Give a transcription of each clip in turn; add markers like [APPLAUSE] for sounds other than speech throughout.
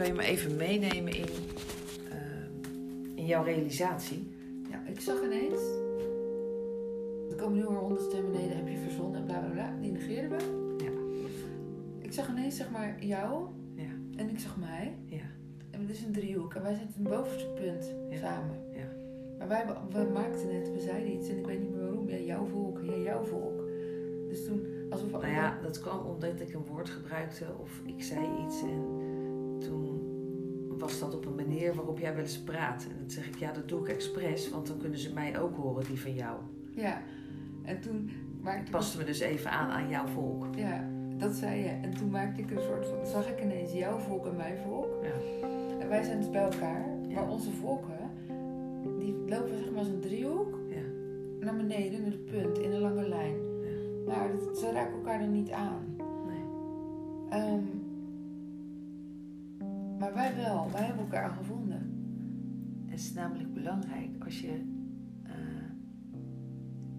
kan je me even meenemen in, ehm, in jouw realisatie? Ja, ik zag ineens. Er komen nu weer honderd stemmen beneden, heb je verzonnen en bla bla bla. Die negeerden we. Ja. Ik zag ineens zeg maar jou Ja. en ik zag mij. Ja. En het is een driehoek en wij zitten in het bovenste punt Ja. samen. Ja. Maar wij we maakten het, we zeiden iets en ik weet niet meer waarom. Ja, jouw volk, ja, jouw volk. Dus toen, alsof we Nou ja, dat kwam omdat ik een woord gebruikte of ik zei iets en toen was dat op een manier waarop jij wel eens praat. En dan zeg ik, ja, dat doe ik expres, want dan kunnen ze mij ook horen, die van jou. Ja, en toen maakte Ik paste me dus even aan aan jouw volk. Ja, dat zei je. En toen maakte ik een soort van, zag ik ineens jouw volk en mijn volk. Ja. En wij zijn dus bij elkaar. Ja. Maar onze volken, die lopen zeg maar als een driehoek Ja. naar beneden, naar de punt, in een lange lijn. Ja. Maar dat, ze raken elkaar er niet aan. Nee. Ehm, wij wel, wij hebben elkaar gevonden. Het is namelijk belangrijk als je eh,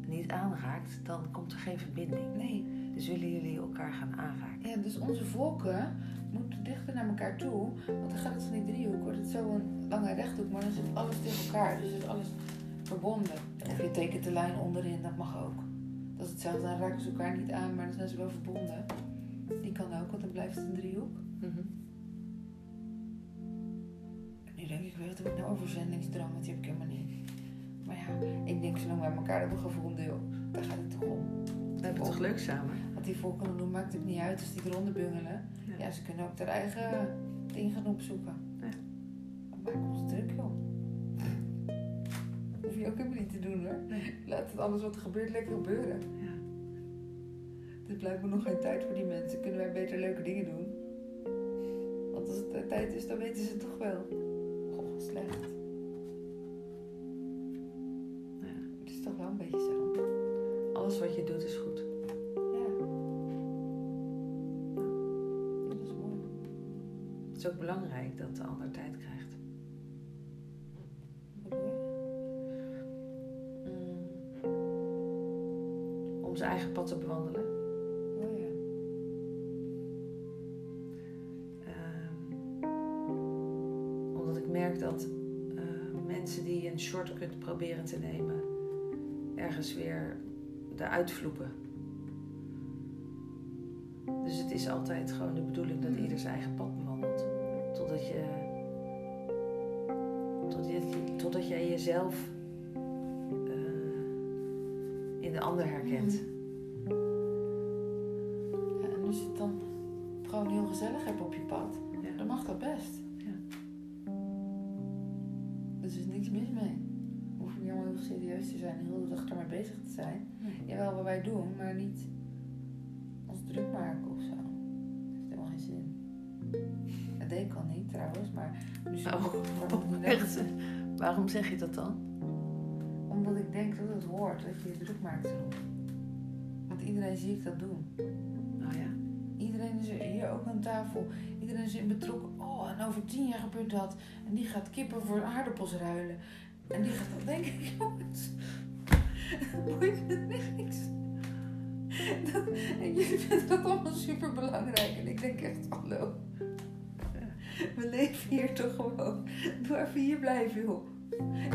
niet aanraakt, dan komt er geen verbinding. Nee, Dus willen jullie elkaar gaan aanraken? ja, dus onze volken moeten dichter naar elkaar toe. Want dan gaat het van die driehoek, wordt het zo een lange rechthoek, maar dan zit alles tegen elkaar. Dus is alles verbonden. Of je tekent de lijn onderin, dat mag ook. Dat is hetzelfde, dan raken ze elkaar niet aan, maar dan zijn ze wel verbonden. Die kan ook, want dan blijft het een driehoek. Mhm. Wat heb ik nou over zendingsdrang? Die heb ik helemaal niet. Maar ja, ik denk zolang wij elkaar hebben gevonden, joh, daar gaat het toch om. We hebben het toch leuk samen? Wat die volken doen, maakt het niet uit als die eronder bungelen. Ja. Ja, ze kunnen ook hun eigen ding gaan opzoeken. Ja. Dat maakt ons druk, joh. Hoef je ook helemaal niet te doen, hoor. Nee. Laat het alles wat er gebeurt lekker gebeuren. Ja. Het blijkt me nog geen tijd voor die mensen. Kunnen wij beter leuke dingen doen? Want als het tijd is, dan weten ze het toch wel. Slecht. Ja. Het is toch wel een beetje zo. Alles wat je doet is goed. Ja. Dat is mooi. Het is ook belangrijk dat de ander tijd krijgt. Mensen die een shortcut proberen te nemen, ergens weer eruit vloepen. Dus het is altijd gewoon de bedoeling dat Mm. ieder zijn eigen pad bewandelt. Totdat je. Totdat, je, totdat jij jezelf eh, in de ander herkent. Ja, en als je het dan gewoon heel gezellig hebt op je pad, Ja. dan mag dat best. Dus er is niks mis mee. We hoeven niet allemaal heel serieus te zijn en heel de dag ermee bezig te zijn. Jawel, wat wij doen, maar niet ons druk maken of zo. Dat heeft helemaal geen zin. Dat deed ik al niet trouwens, maar nu Oh, waarom ik nu Echt? [LAUGHS] denk- Waarom zeg je dat dan? Omdat ik denk dat het hoort, dat je je druk maakt. Want iedereen zie ik dat doen. Nou ja. Iedereen is er hier ook aan tafel. Iedereen is in betrokken. En over tien jaar gebeurt dat. En die gaat kippen voor aardappels ruilen. En die gaat dan denk ik, jongens. [LAUGHS] Boeit me niks. Dat, en jullie vinden dat allemaal super belangrijk. En ik denk echt, hallo. We leven hier toch gewoon. Doe even hier blijven, joh.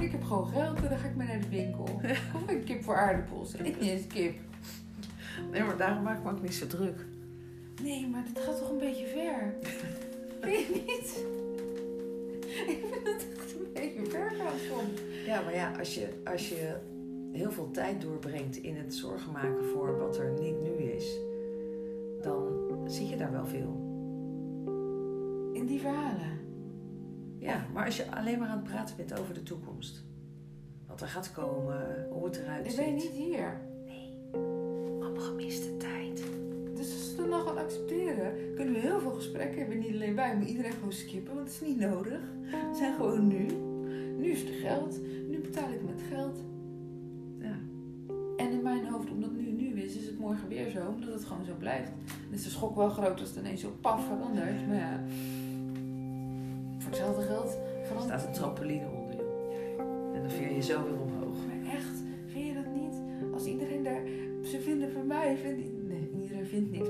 Ik heb gewoon geld en dan ga ik maar naar de winkel. Of een kip voor aardappels. Ik niet eens kip. Nee, maar daarom maak ik me ook niet zo druk. Nee, maar dit gaat toch een beetje ver? [LAUGHS] Vind je niet? Ik vind het echt een beetje ver gaan. Ja, maar ja, als je, als je heel veel tijd doorbrengt in het zorgen maken voor wat er niet nu is, dan zie je daar wel veel. In die verhalen. Ja, maar als je alleen maar aan het praten bent over de toekomst, wat er gaat komen, hoe het eruit Ik ziet. ben niet hier. Allemaal gemiste het dan gewoon accepteren, kunnen we heel veel gesprekken hebben. Niet alleen wij, maar iedereen gewoon skippen, want het is niet nodig. We zijn gewoon nu. Nu is er geld. Nu betaal ik met geld. Ja. En in mijn hoofd, omdat nu nu is, is het morgen weer zo. Omdat het gewoon zo blijft. Dan is de schok wel groot als het ineens zo paf verandert. Maar ja, voor hetzelfde geld verandert staat een trampoline onder je. En dan veer je zo weer omhoog. Maar echt, vind je dat niet? Als iedereen daar, ze vinden van mij, vindt, nee, iedereen vindt niks,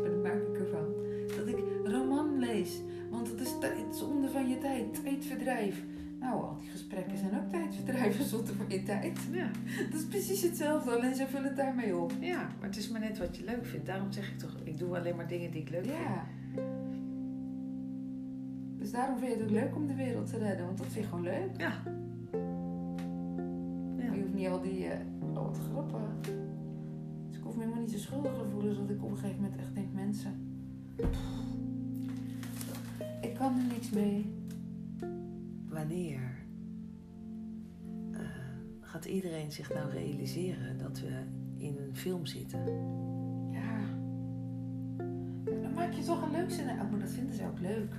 is tijd, zonde van je tijd, tijdverdrijf. Nou, al die gesprekken zijn ook tijdverdrijven zonde van je tijd. Ja. [LAUGHS] Dat is precies hetzelfde, alleen ze vullen het daarmee op. ja, maar het is maar net wat je leuk vindt. Daarom zeg ik toch, ik doe alleen maar dingen die ik leuk vind. Ja. Dus daarom vind je het ook leuk om de wereld te redden, want dat vind je gewoon leuk. Ja. Ja. Je hoeft niet al die, eh oh wat grappig. Dus ik hoef me helemaal niet zo schuldig te voelen dat ik op een gegeven moment echt denk, mensen. Ik kan er niks mee. Wanneer eh, gaat iedereen zich nou realiseren dat we in een film zitten? Ja. Dan maak je toch een leuk scenario. Oh, maar dat vinden ze ook leuk.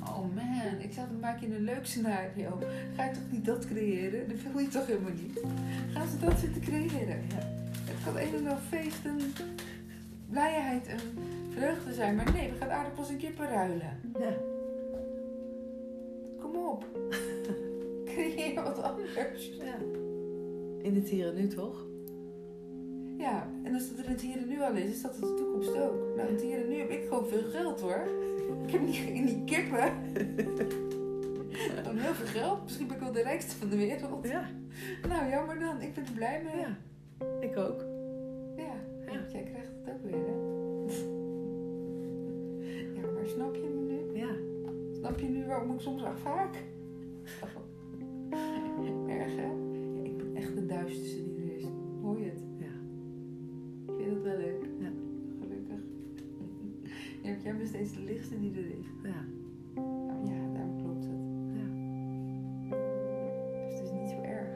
Oh man, ik zou dan maak je een leuk scenario. Ga je toch niet dat creëren? Dat wil je toch helemaal niet? Gaan ze dat zitten creëren? Ja. Het kan een en al feest en blijheid en vreugde zijn. Maar nee, we gaan aardappels en kippen ruilen. Ja. Kom op. [LAUGHS] Creëer wat anders. ja. In het hier en nu toch? Ja, en als dat er in het hier en nu al is, is dat in de toekomst ook. Nou, in het hier en nu heb ik gewoon veel geld hoor. [LAUGHS] Ik heb niet, niet kippen. Dan heel veel geld. Misschien ben ik wel de rijkste van de wereld. Ja. Nou, jammer dan. Ik ben er blij mee. Ja. Ik ook. Ja. Ja. Jij krijgt het ook weer, hè? Snap je nu waarom ik soms afhaak? Erg, hè? Ja, ik ben echt de duisterste die er is. Hoor je het? Ja. Ik vind het wel leuk. Ja. Gelukkig. Ja, jij bent steeds de lichtste die er is. Ja. Nou ja, daarom klopt het. Ja. Dus het is niet zo erg.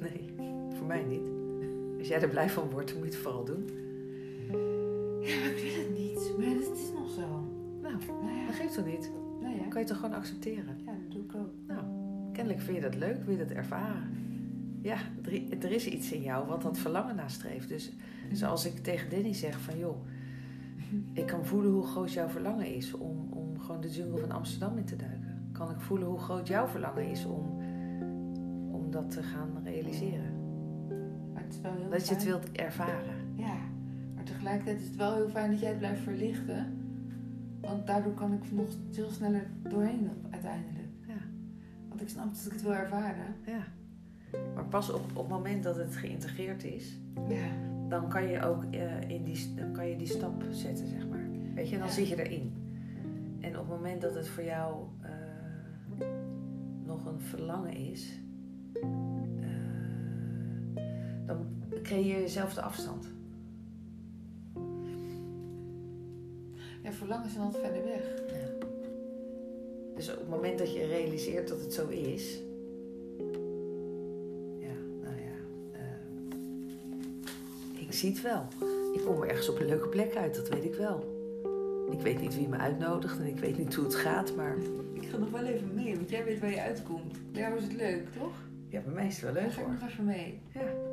Nee, voor mij niet. Als jij er blij van wordt, dan moet je het vooral doen. Toch niet? Dan kan je het toch gewoon accepteren? Ja, dat doe ik ook. Nou, kennelijk vind je dat leuk, wil je dat ervaren. Ja, er, is iets in jou wat dat verlangen nastreeft. Dus zoals ik tegen Danny zeg van joh, ik kan voelen hoe groot jouw verlangen is om, om gewoon de jungle van Amsterdam in te duiken. Kan ik voelen hoe groot jouw verlangen is om, om dat te gaan realiseren. Maar het is wel heel Dat je het wilt ervaren. Ja, maar tegelijkertijd is het wel heel fijn dat jij het blijft verlichten. Want daardoor kan ik nog veel sneller doorheen op- uiteindelijk. Ja. Want ik snap dat ik het wil ervaren. Ja. Maar pas op, op het moment dat het geïntegreerd is, Ja. dan kan je ook eh, in die, dan kan je die stap zetten, zeg maar. Weet je, dan Ja. zit je erin. En op het moment dat het voor jou eh, nog een verlangen is, eh, dan creëer je zelf de afstand. Ja, verlangen zijn altijd verder weg. Dus op het moment dat je realiseert dat het zo is, ja, nou ja, eh, ik zie het wel. Ik kom er ergens op een leuke plek uit, dat weet ik wel. Ik weet niet wie me uitnodigt en ik weet niet hoe het gaat, maar Ik ga nog wel even mee, want jij weet waar je uitkomt. Jou is het leuk, toch? ja, bij mij is het wel Dan leuk ga ik nog even mee. Ja. ja.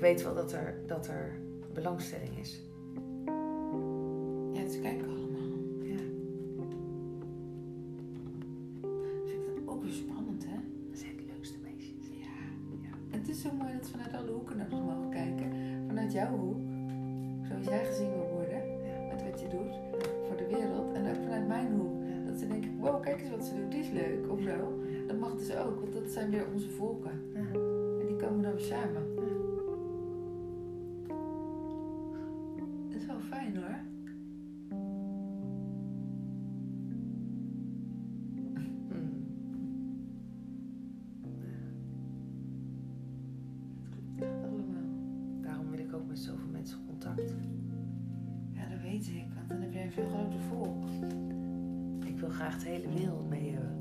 Weet wel dat er, dat er belangstelling is. Ik, want dan heb jij een veel groter volk. Ik wil graag de hele wereld mee hebben.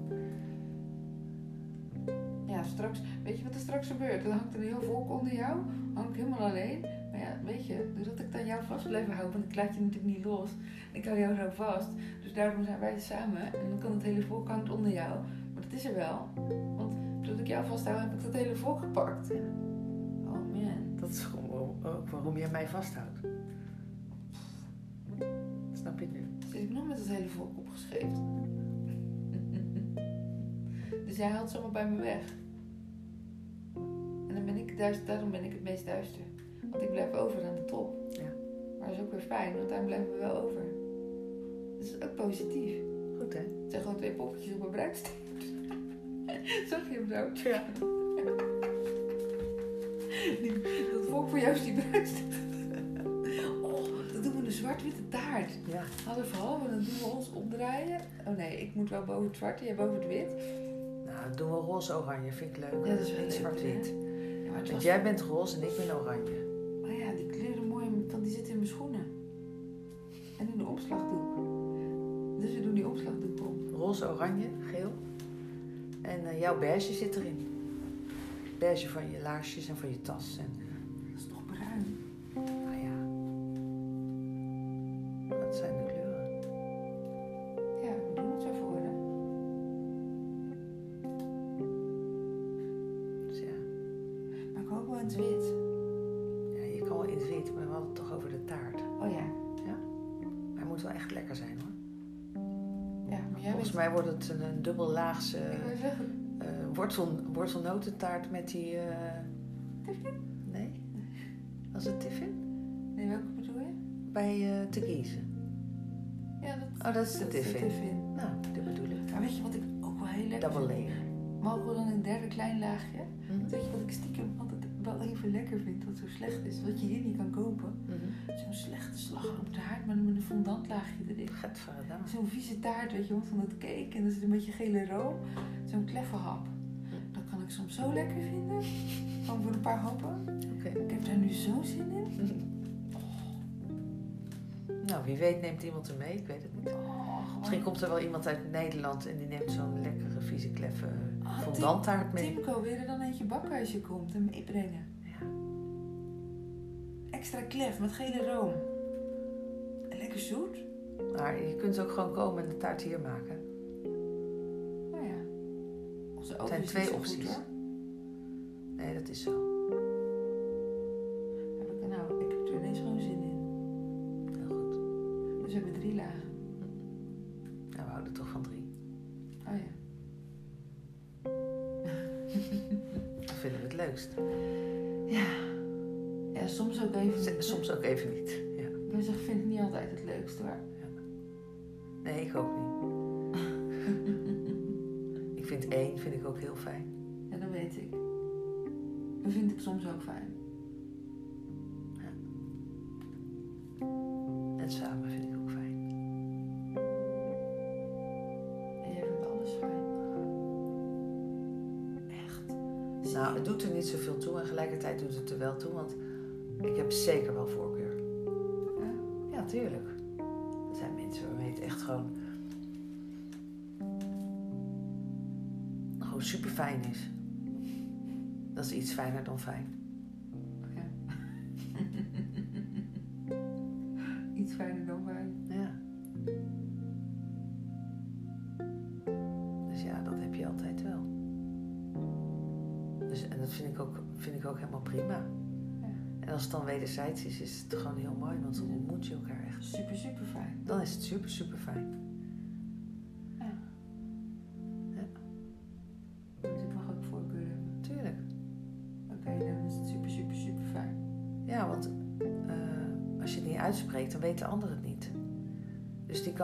Ja, straks, weet je wat er straks gebeurt? Dan hangt er een heel volk onder jou, hang ik helemaal alleen. Maar ja, weet je, doordat ik dan jou vast blijf houden, want ik laat je natuurlijk niet los. Ik hou jou zo vast. Dus daarom zijn wij samen. En dan kan het hele volk hangt onder jou. Maar dat is er wel. Want doordat ik jou vasthoud, heb ik dat hele volk gepakt. Oh man. Dat is gewoon ook waarom jij mij vasthoudt. Ik nog met het hele volk opgeschreven. [LAUGHS] dus jij haalt zomaar bij me weg. duister, daarom ben ik het meest duister. Want ik blijf over aan de top. Ja. Maar dat is ook weer fijn, want daar blijven we wel over. Dus dat is ook positief. Goed hè? Het zijn gewoon twee poppetjes op een bruidsteen. [LAUGHS] Zag je hem zo? Ja. [LAUGHS] Die- dat volk voor jou is die bruidsteen. Dan een zwart-witte taart. Ja. Hadden vooral, dan doen we ons omdraaien. Oh nee, ik moet wel boven het zwart, jij boven het wit. Nou, doen we roze-oranje. Vind ik leuk. Ja, dat is wel zwart-wit. Ja, Want was... jij bent roze en ik ben oranje. Oh ja, die kleuren mooi, want die zitten in mijn schoenen. En in de omslagdoek. Dus we doen die omslagdoek om. Roze, oranje, geel. En eh, jouw beige zit erin. Beige van je laarsjes en van je tas. En, in wit, maar we hadden het toch over de taart. Oh ja. Hij moet wel echt lekker zijn hoor. Ja, maar jij Volgens weet... mij wordt het een, een dubbellaagse zeggen, eh, wortel, wortelnotentaart met die... eh, Nee? Was het tiffin? nee, welke bedoel je? Bij eh te kiezen. Ja, dat, Oh, dat is de tiffin. tiffin. Nou, dat bedoel ik. Maar weet je wat ik ook wel heel lekker Double layer. Mogen we dan een derde klein laagje? Mhm. Weet je wat ik stiekem wel even lekker vind, wat zo slecht is, wat je hier niet kan kopen? Mhm. Zo'n slechte slagroom taart met een fondantlaagje erin. Gadverdamme. Zo'n vieze taart, weet je wel, van dat cake en er zit een beetje gele room. Zo'n kleffenhap. Dat kan ik soms zo lekker vinden. Gewoon voor een paar happen. Ik heb daar nu zo'n zin in. Nou, wie weet neemt iemand hem mee, ik weet het niet. Oh, Misschien komt er wel iemand uit Nederland en die neemt zo'n lekkere, vieze, kleffe Ah, fondant mee. Timco, wil je er dan eentje bakken als je komt en meebrengen? Ja. Extra klef met gele room. En lekker zoet. Maar je kunt ook gewoon komen en de taart hier maken. Nou ja. Onze oven zijn twee goed, opties. Nee, dat is zo. Ook heel fijn. Ja, dat weet ik. Dat vind ik soms ook fijn. En samen vind ik ook fijn. En jij vindt alles fijn. Echt. Nou, het doet er niet zoveel toe en tegelijkertijd doet het er wel toe, want ik heb zeker wel voorkeur. Ja. Ja, tuurlijk. Er zijn mensen waarmee het echt gewoon. Gewoon super fijn is. Dat is iets fijner dan fijn. Ja. [LAUGHS] Iets fijner dan fijn. Ja. Dus ja, dat heb je altijd wel. Dus, en dat vind ik, ook, vind ik ook helemaal prima. Ja. En als het dan wederzijds is, is het gewoon heel mooi, want dan ontmoet je elkaar echt. Super, super fijn. Dan is het super, super fijn.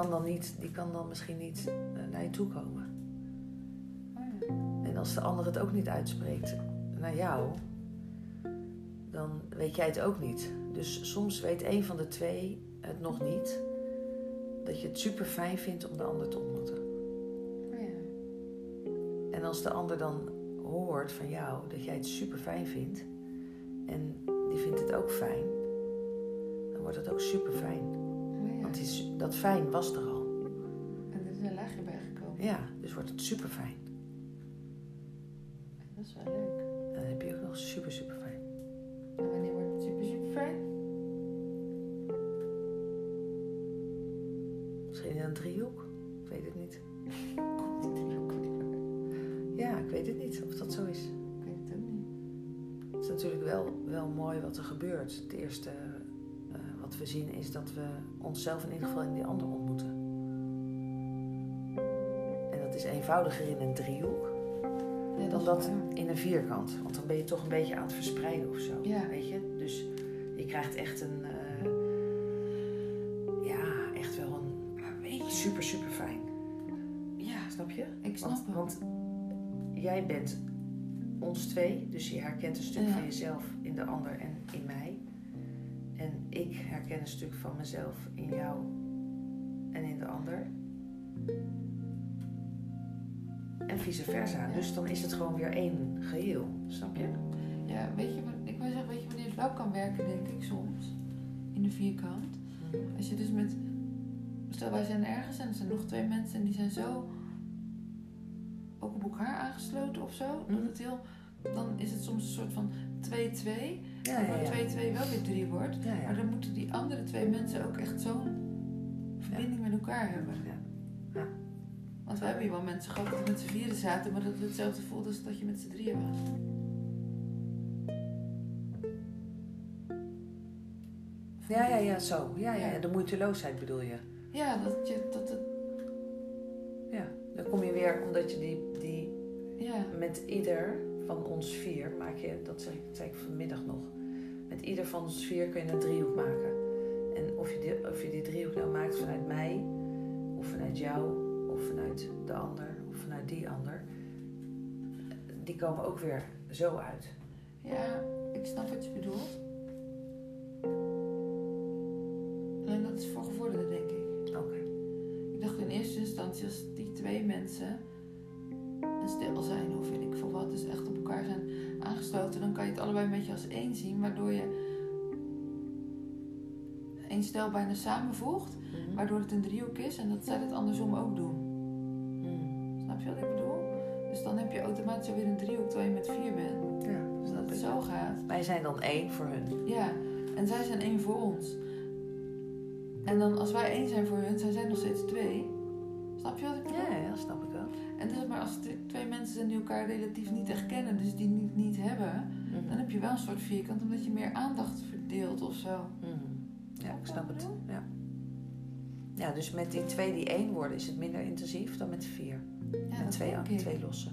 Kan dan, niet, die kan dan misschien niet eh, naar je toe komen. Oh. En als de ander het ook niet uitspreekt naar jou, dan weet jij het ook niet. Dus soms weet een van de twee het nog niet. Dat je het super fijn vindt om de ander te ontmoeten. Oh ja. En als de ander dan hoort van jou dat jij het super fijn vindt. En die vindt het ook fijn. Dan wordt het ook super fijn. Die is- dat fijn was er al. En er is een laagje bijgekomen. Ja, dus wordt het super fijn. Dat is wel leuk. En dan heb je ook nog super super fijn. En wanneer wordt het super, super fijn? Misschien in een driehoek? Ik weet het niet. [LAUGHS] Komt die driehoek weer? Ja, ik weet het niet of dat zo is. Ik weet het ook niet. Het is natuurlijk wel, wel mooi wat er gebeurt. Het eerste wat we zien is dat we onszelf in ieder geval in die ander ontmoeten. En dat is eenvoudiger in een driehoek. Ja, dan dat waar. in een vierkant. Want dan ben je toch een beetje aan het verspreiden of zo. Ja. Weet je? Dus je krijgt echt een. eh, ja, echt wel een. Maar weet je, Super, super fijn. ja, Snap je? ik snap Want, het. want jij bent ons twee, dus je herkent een stuk Ja. van jezelf in de ander en in mij. Ik herken een stuk van mezelf in jou en in de ander. En vice versa. Ja. Dus dan is het gewoon weer één geheel. Snap je? Ja, weet je, ik wil zeggen, weet je wanneer het wel kan werken, denk ik soms, in de vierkant. Als je dus met, stel wij zijn ergens en er zijn nog twee mensen en die zijn zo ook op elkaar aangesloten of zo, dat Mhm. het heel, dan is het soms een soort van 2-2, Ja, ja, ja. 2-2 wel weer 3 wordt. ja. Maar dan moeten die andere twee mensen ook echt zo'n verbinding met elkaar hebben. Ja. Want we hebben hier wel mensen gehad die met z'n vieren zaten, maar dat het hetzelfde voelde als dat je met z'n drieën was. Ja, ja, ja, zo. Ja, ja, Ja. ja. De moeiteloosheid bedoel je. Ja, dat, je, dat het, Ja. Dan kom je weer, omdat je die, die ja, met ieder van ons vier maak je, dat zeg ik, dat zei ik vanmiddag nog. Met ieder van ons vier kun je een driehoek maken. En of je, die, of je die driehoek nou maakt vanuit mij, of vanuit jou, of vanuit de ander, of vanuit die ander, die komen ook weer zo uit. ja, ik snap wat je bedoelt. En dat is voor gevorderden, denk ik. Oké. Ik dacht in eerste instantie als die twee mensen een stel zijn of weet ik veel wat, dus echt op elkaar zijn aangesloten, dan kan je het allebei een beetje als één zien, waardoor je één stel bijna samenvoegt, Mhm. waardoor het een driehoek is en dat zij het andersom ook doen. Mhm. Snap je wat ik bedoel? Dus dan heb je automatisch alweer een driehoek terwijl je met vier bent. Ja, Dus dat het zo gaat. Wij zijn dan één voor hun. Ja, en zij zijn één voor ons. En dan als wij één zijn voor hun, zijn zij nog steeds twee. Snap je wat ik bedoel? Ja, ja, snap ik wel. En dus, maar als twee mensen zijn die elkaar relatief niet echt kennen, dus die niet, niet hebben, dan heb je wel een soort vierkant, omdat je meer aandacht verdeelt of zo. Mhm. Ja, ik Snap het. Ja. ja, dus met die twee die één worden is het minder intensief dan met de vier. Ja, met dat twee, twee losse.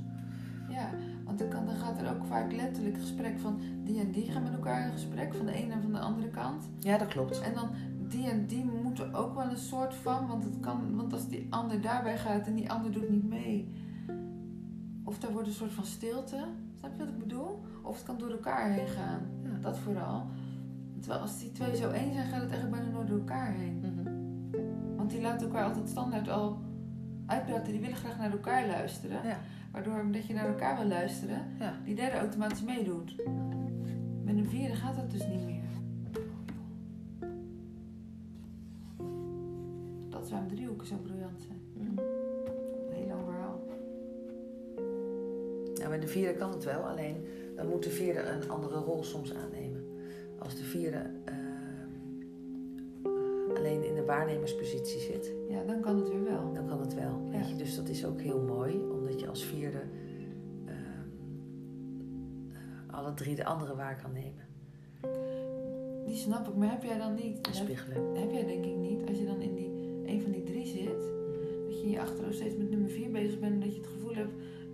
Ja, want dan, kan, dan gaat er ook vaak letterlijk gesprek van die en die gaan met elkaar in gesprek, van de ene en van de andere kant. Ja, dat klopt. En dan die en die moeten ook wel een soort van, want, het kan, want als die ander daarbij gaat en die ander doet niet mee, of daar wordt een soort van stilte, snap je wat ik bedoel? Of het kan door elkaar heen gaan, Ja. dat vooral. Terwijl als die twee zo één zijn, gaat het eigenlijk bijna nooit door elkaar heen. Mhm. Want die laten elkaar altijd standaard al uitpraten, die willen graag naar elkaar luisteren. Ja. Waardoor, omdat je naar elkaar wil luisteren, Ja. die derde automatisch meedoet. Met een vierde gaat dat dus niet meer. Waarom driehoeken zo briljant zijn. Een heel lang verhaal. Nou, met de vierde kan het wel, alleen dan moet de vierde een andere rol soms aannemen. Als de vierde eh, alleen in de waarnemerspositie zit, Ja, dan kan het weer wel. dan kan het wel. Weet Ja. je? Dus dat is ook heel mooi, omdat je als vierde ehm, eh, alle drie de andere waar kan nemen. Die snap ik, maar heb jij dan niet? Heb, spiegelen. heb jij denk ik niet, als je dan in die, een van die drie zit, dat je in je achterhoofd steeds met nummer vier bezig bent en dat je het gevoel hebt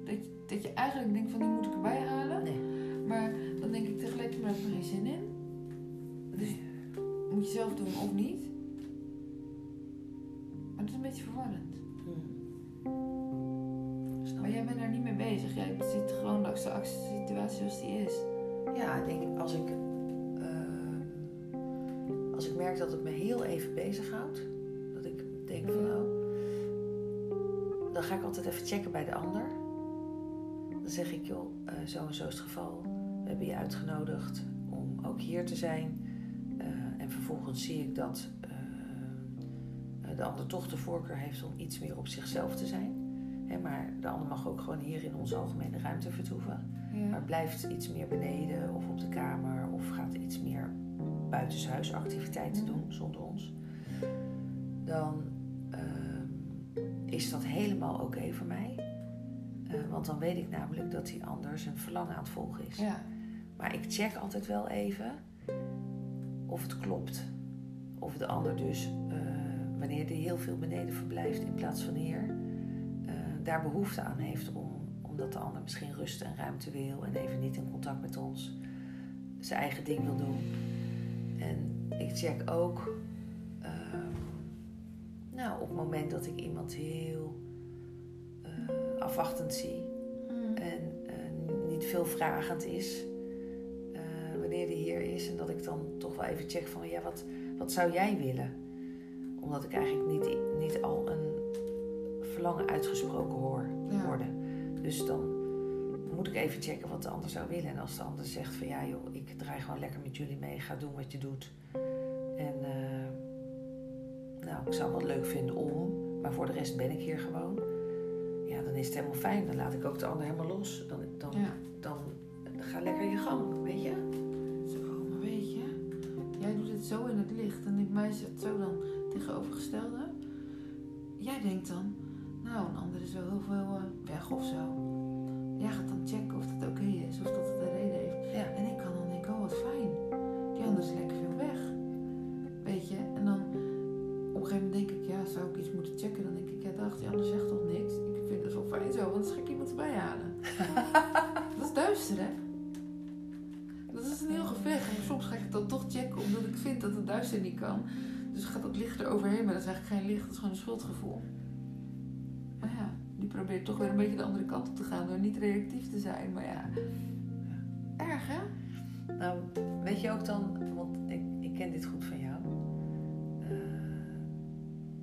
dat je, dat je eigenlijk denkt van die moet ik erbij halen. Nee. Maar dan denk ik tegelijkertijd, maar heb ik er geen zin in. Dus moet je zelf doen of niet. Maar dat is een beetje verwarrend. Snap Maar jij bent daar niet mee bezig. Jij ziet gewoon de situatie zoals die is. Ja, ik denk als ik, ehm, als ik merk dat het me heel even bezighoudt, ik denk van dan ga ik altijd even checken bij de ander. Dan zeg ik, joh, eh, zo en zo is het geval. We hebben je uitgenodigd om ook hier te zijn. Eh, en vervolgens zie ik dat eh, de ander toch de voorkeur heeft om iets meer op zichzelf te zijn. Hè, maar de ander mag ook gewoon hier in onze algemene ruimte vertoeven. Maar blijft iets meer beneden of op de kamer of gaat iets meer buitenshuis activiteiten doen zonder ons, dan is dat helemaal oké voor mij. Eh, want dan weet ik namelijk dat die ander zijn verlangen aan het volgen is. Ja, Maar ik check altijd wel even of het klopt. Of de ander dus, eh, wanneer die heel veel beneden verblijft in plaats van hier, eh, daar behoefte aan heeft om, om omdat de ander misschien rust en ruimte wil en even niet in contact met ons zijn eigen ding wil doen. En ik check ook, nou, op het moment dat ik iemand heel eh, afwachtend zie Mm. en eh, niet veel vragend is, eh, wanneer die hier is, en dat ik dan toch wel even check van, ja, wat, wat zou jij willen? Omdat ik eigenlijk niet, niet al een verlangen uitgesproken hoor Ja. worden. Dus dan moet ik even checken wat de ander zou willen. En als de ander zegt van ja joh, ik draai gewoon lekker met jullie mee, ga doen wat je doet. En nou, ik zou het wel leuk vinden om, maar voor de rest ben ik hier gewoon. Ja, dan is het helemaal fijn. Dan laat ik ook de ander helemaal los. Dan, dan, Ja. dan ga lekker je gang, weet je? Zo, maar weet je, jij doet het zo in het licht en ik mij is het zo dan tegenovergestelde. Jij denkt dan, nou, een ander is wel heel veel eh, weg of zo. Jij gaat dan checken of dat oké is, of dat het een reden heeft. Ja. En ik Ja, dacht, die ander zegt toch niks? Ik vind het wel fijn zo, want dan ga ik iemand erbij halen. [LAUGHS] dat is duister, hè? Dat is een heel gevecht. En soms ga ik het dan toch checken omdat ik vind dat het duister niet kan. Dus gaat dat licht er overheen, maar dat is eigenlijk geen licht, dat is gewoon een schuldgevoel. Maar ja, die probeert toch weer een beetje de andere kant op te gaan door niet reactief te zijn. Maar ja, erg hè? Nou, weet je ook dan, want ik, ik ken dit goed van jou.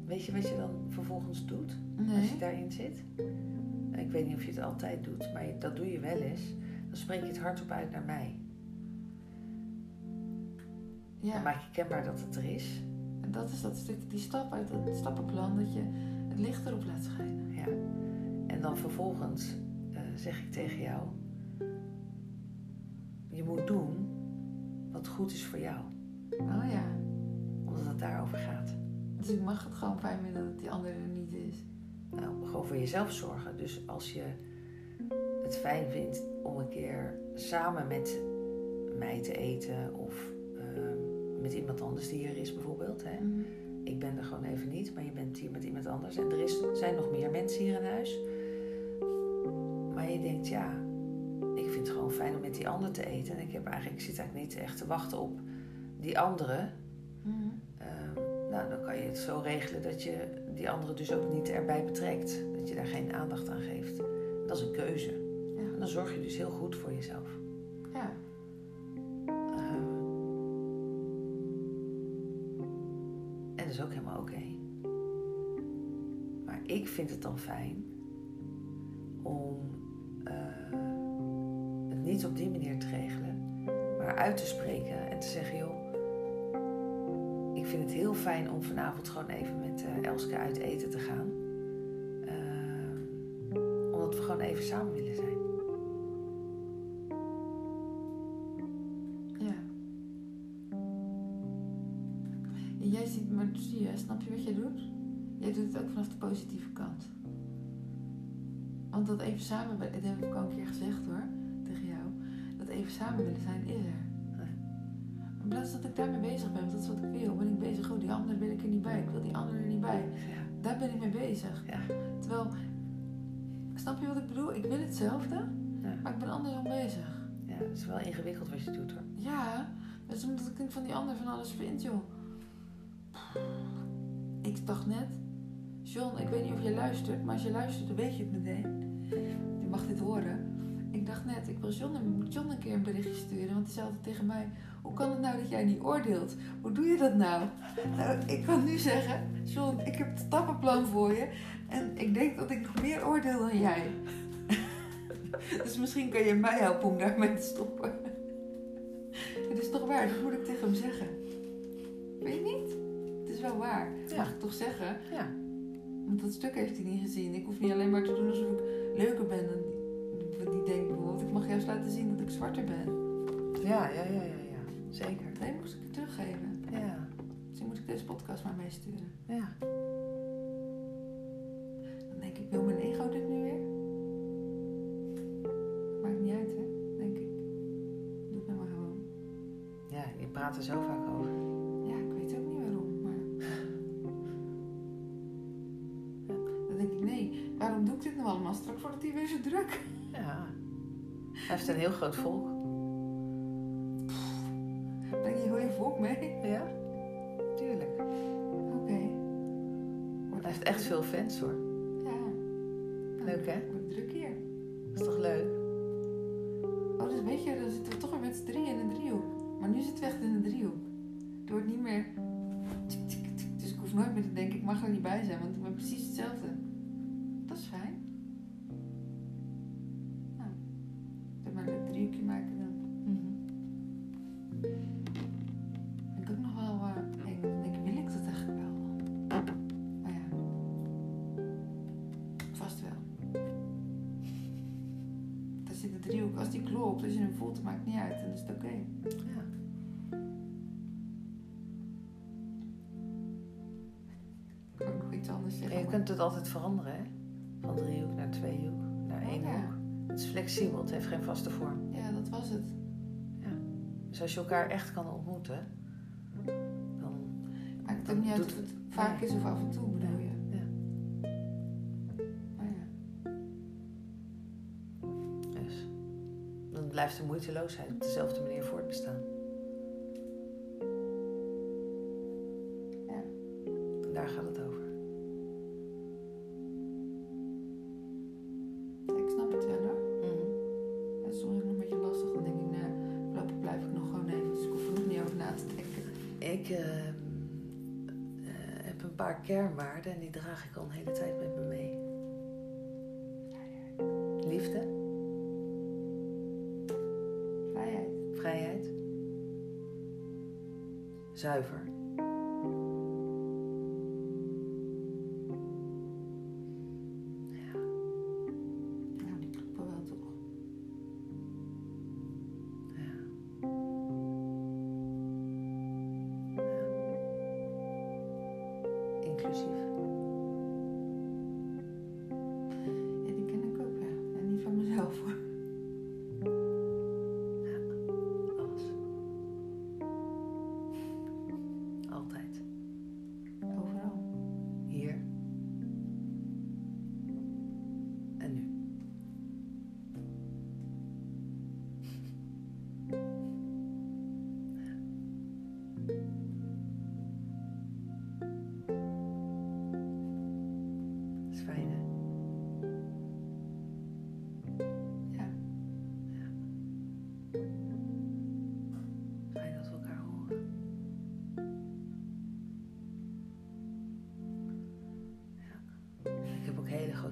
Weet je wat je dan vervolgens doet? Als je daarin zit. Ik weet niet of je het altijd doet, maar dat doe je wel eens. Dan spreek je het hardop uit naar mij. Dan Ja, maak je kenbaar dat het er is. en dat is dat stuk, die stap uit het stappenplan, dat je het licht erop laat schijnen. Ja. En dan vervolgens eh, zeg ik tegen jou: Je moet doen wat goed is voor jou, Oh ja, omdat het daarover gaat. Dus ik mag het gewoon fijn vinden dat die andere er niet is. Nou, gewoon voor jezelf zorgen. Dus als je het fijn vindt om een keer samen met mij te eten of ehm, met iemand anders die hier is bijvoorbeeld. Hè? Mhm. Ik ben er gewoon even niet, maar je bent hier met iemand anders. En er is, zijn nog meer mensen hier in huis. Maar je denkt, ja, ik vind het gewoon fijn om met die ander te eten. En ik, heb eigenlijk, ik zit eigenlijk niet echt te wachten op die andere. Mhm. Nou, dan kan je het zo regelen dat je die andere dus ook niet erbij betrekt. Dat je daar geen aandacht aan geeft. Dat is een keuze. Ja. En dan zorg je dus heel goed voor jezelf. ja, Ehm, en dat is ook helemaal oké. Maar ik vind het dan fijn om eh, het niet op die manier te regelen, maar uit te spreken en te zeggen: joh, ik vind het heel fijn om vanavond gewoon even met eh, Elske uit eten te gaan. Ehm, omdat we gewoon even samen willen zijn. ja. En jij ziet, maar zie je, snap je wat jij doet? Jij doet het ook vanaf de positieve kant. Want dat even samen, dat heb ik al een keer gezegd hoor, tegen jou. Dat even samen willen zijn is er. In plaats dat ik daarmee bezig ben, want dat is wat ik wil, ben ik bezig, oh die andere wil ik er niet bij, ik wil die andere er niet bij. Ja. Daar ben ik mee bezig. Ja. Terwijl, snap je wat ik bedoel? Ik wil hetzelfde, Ja. maar ik ben andersom bezig. Ja, het is wel ingewikkeld wat je doet hoor. Ja, dat is omdat ik van die ander van alles vind, joh. Ik dacht net, John, ik weet niet of je luistert, maar als je luistert, dan weet je het meteen. Je mag dit horen. Ik dacht net, ik wil John, John een keer een berichtje sturen, want hij zei altijd tegen mij: Hoe kan het nou dat jij niet oordeelt? Hoe doe je dat nou? Nou, ik kan nu zeggen: John, ik heb het stappenplan voor je en ik denk dat ik nog meer oordeel dan jij. [LAUGHS] dus misschien kan je mij helpen om daarmee te stoppen. Het is toch waar, dat moet ik tegen hem zeggen. Weet je niet? Het is wel waar. Ja. Mag ik toch zeggen? Ja. Want dat stuk heeft hij niet gezien. Ik hoef niet alleen maar te doen alsof ik leuker ben dan mag juist laten zien dat ik zwarter ben. Ja, ja, ja, ja, ja. Zeker. Nee, moest ik het teruggeven. Ja, Misschien moet ik deze podcast maar meesturen. ja. Dan denk ik, wil mijn ego dit nu weer? Maakt niet uit, hè? Denk ik. Doe het nou maar gewoon. Ja, je praat er zo vaak over. Ja, ik weet ook niet waarom, maar... [LAUGHS] Dan denk ik, nee, waarom doe ik dit nou allemaal? Straks wordt het hier weer zo druk. Hij heeft een heel groot volk. Breng je heel je volk mee? Ja, tuurlijk. Oké. Hij heeft echt veel fans hoor. Ja. Nou, Leuk, hè? Wordt druk hier. Dat is toch leuk? Oh, dus weet je, dan zitten we toch weer met z'n drieën in een driehoek. Maar nu zitten we echt in een driehoek. Het wordt niet meer... Dus ik hoef nooit meer te denken, ik mag er niet bij zijn, want we hebben precies hetzelfde. Dat is fijn. Kunt het altijd veranderen, hè? Van driehoek naar tweehoek, naar Oh, één ja. hoek. Het is flexibel, het heeft geen vaste vorm. Ja, dat was het. Dus als je elkaar echt kan ontmoeten, dan... Maakt het ook niet uit of het vaak is of af en toe, bedoel je? Ja. Oh ja. Dus dan blijft de moeiteloosheid op dezelfde manier voortbestaan. En die draag ik al een hele tijd met me mee. Liefde, Vrijheid. vrijheid, zuiver.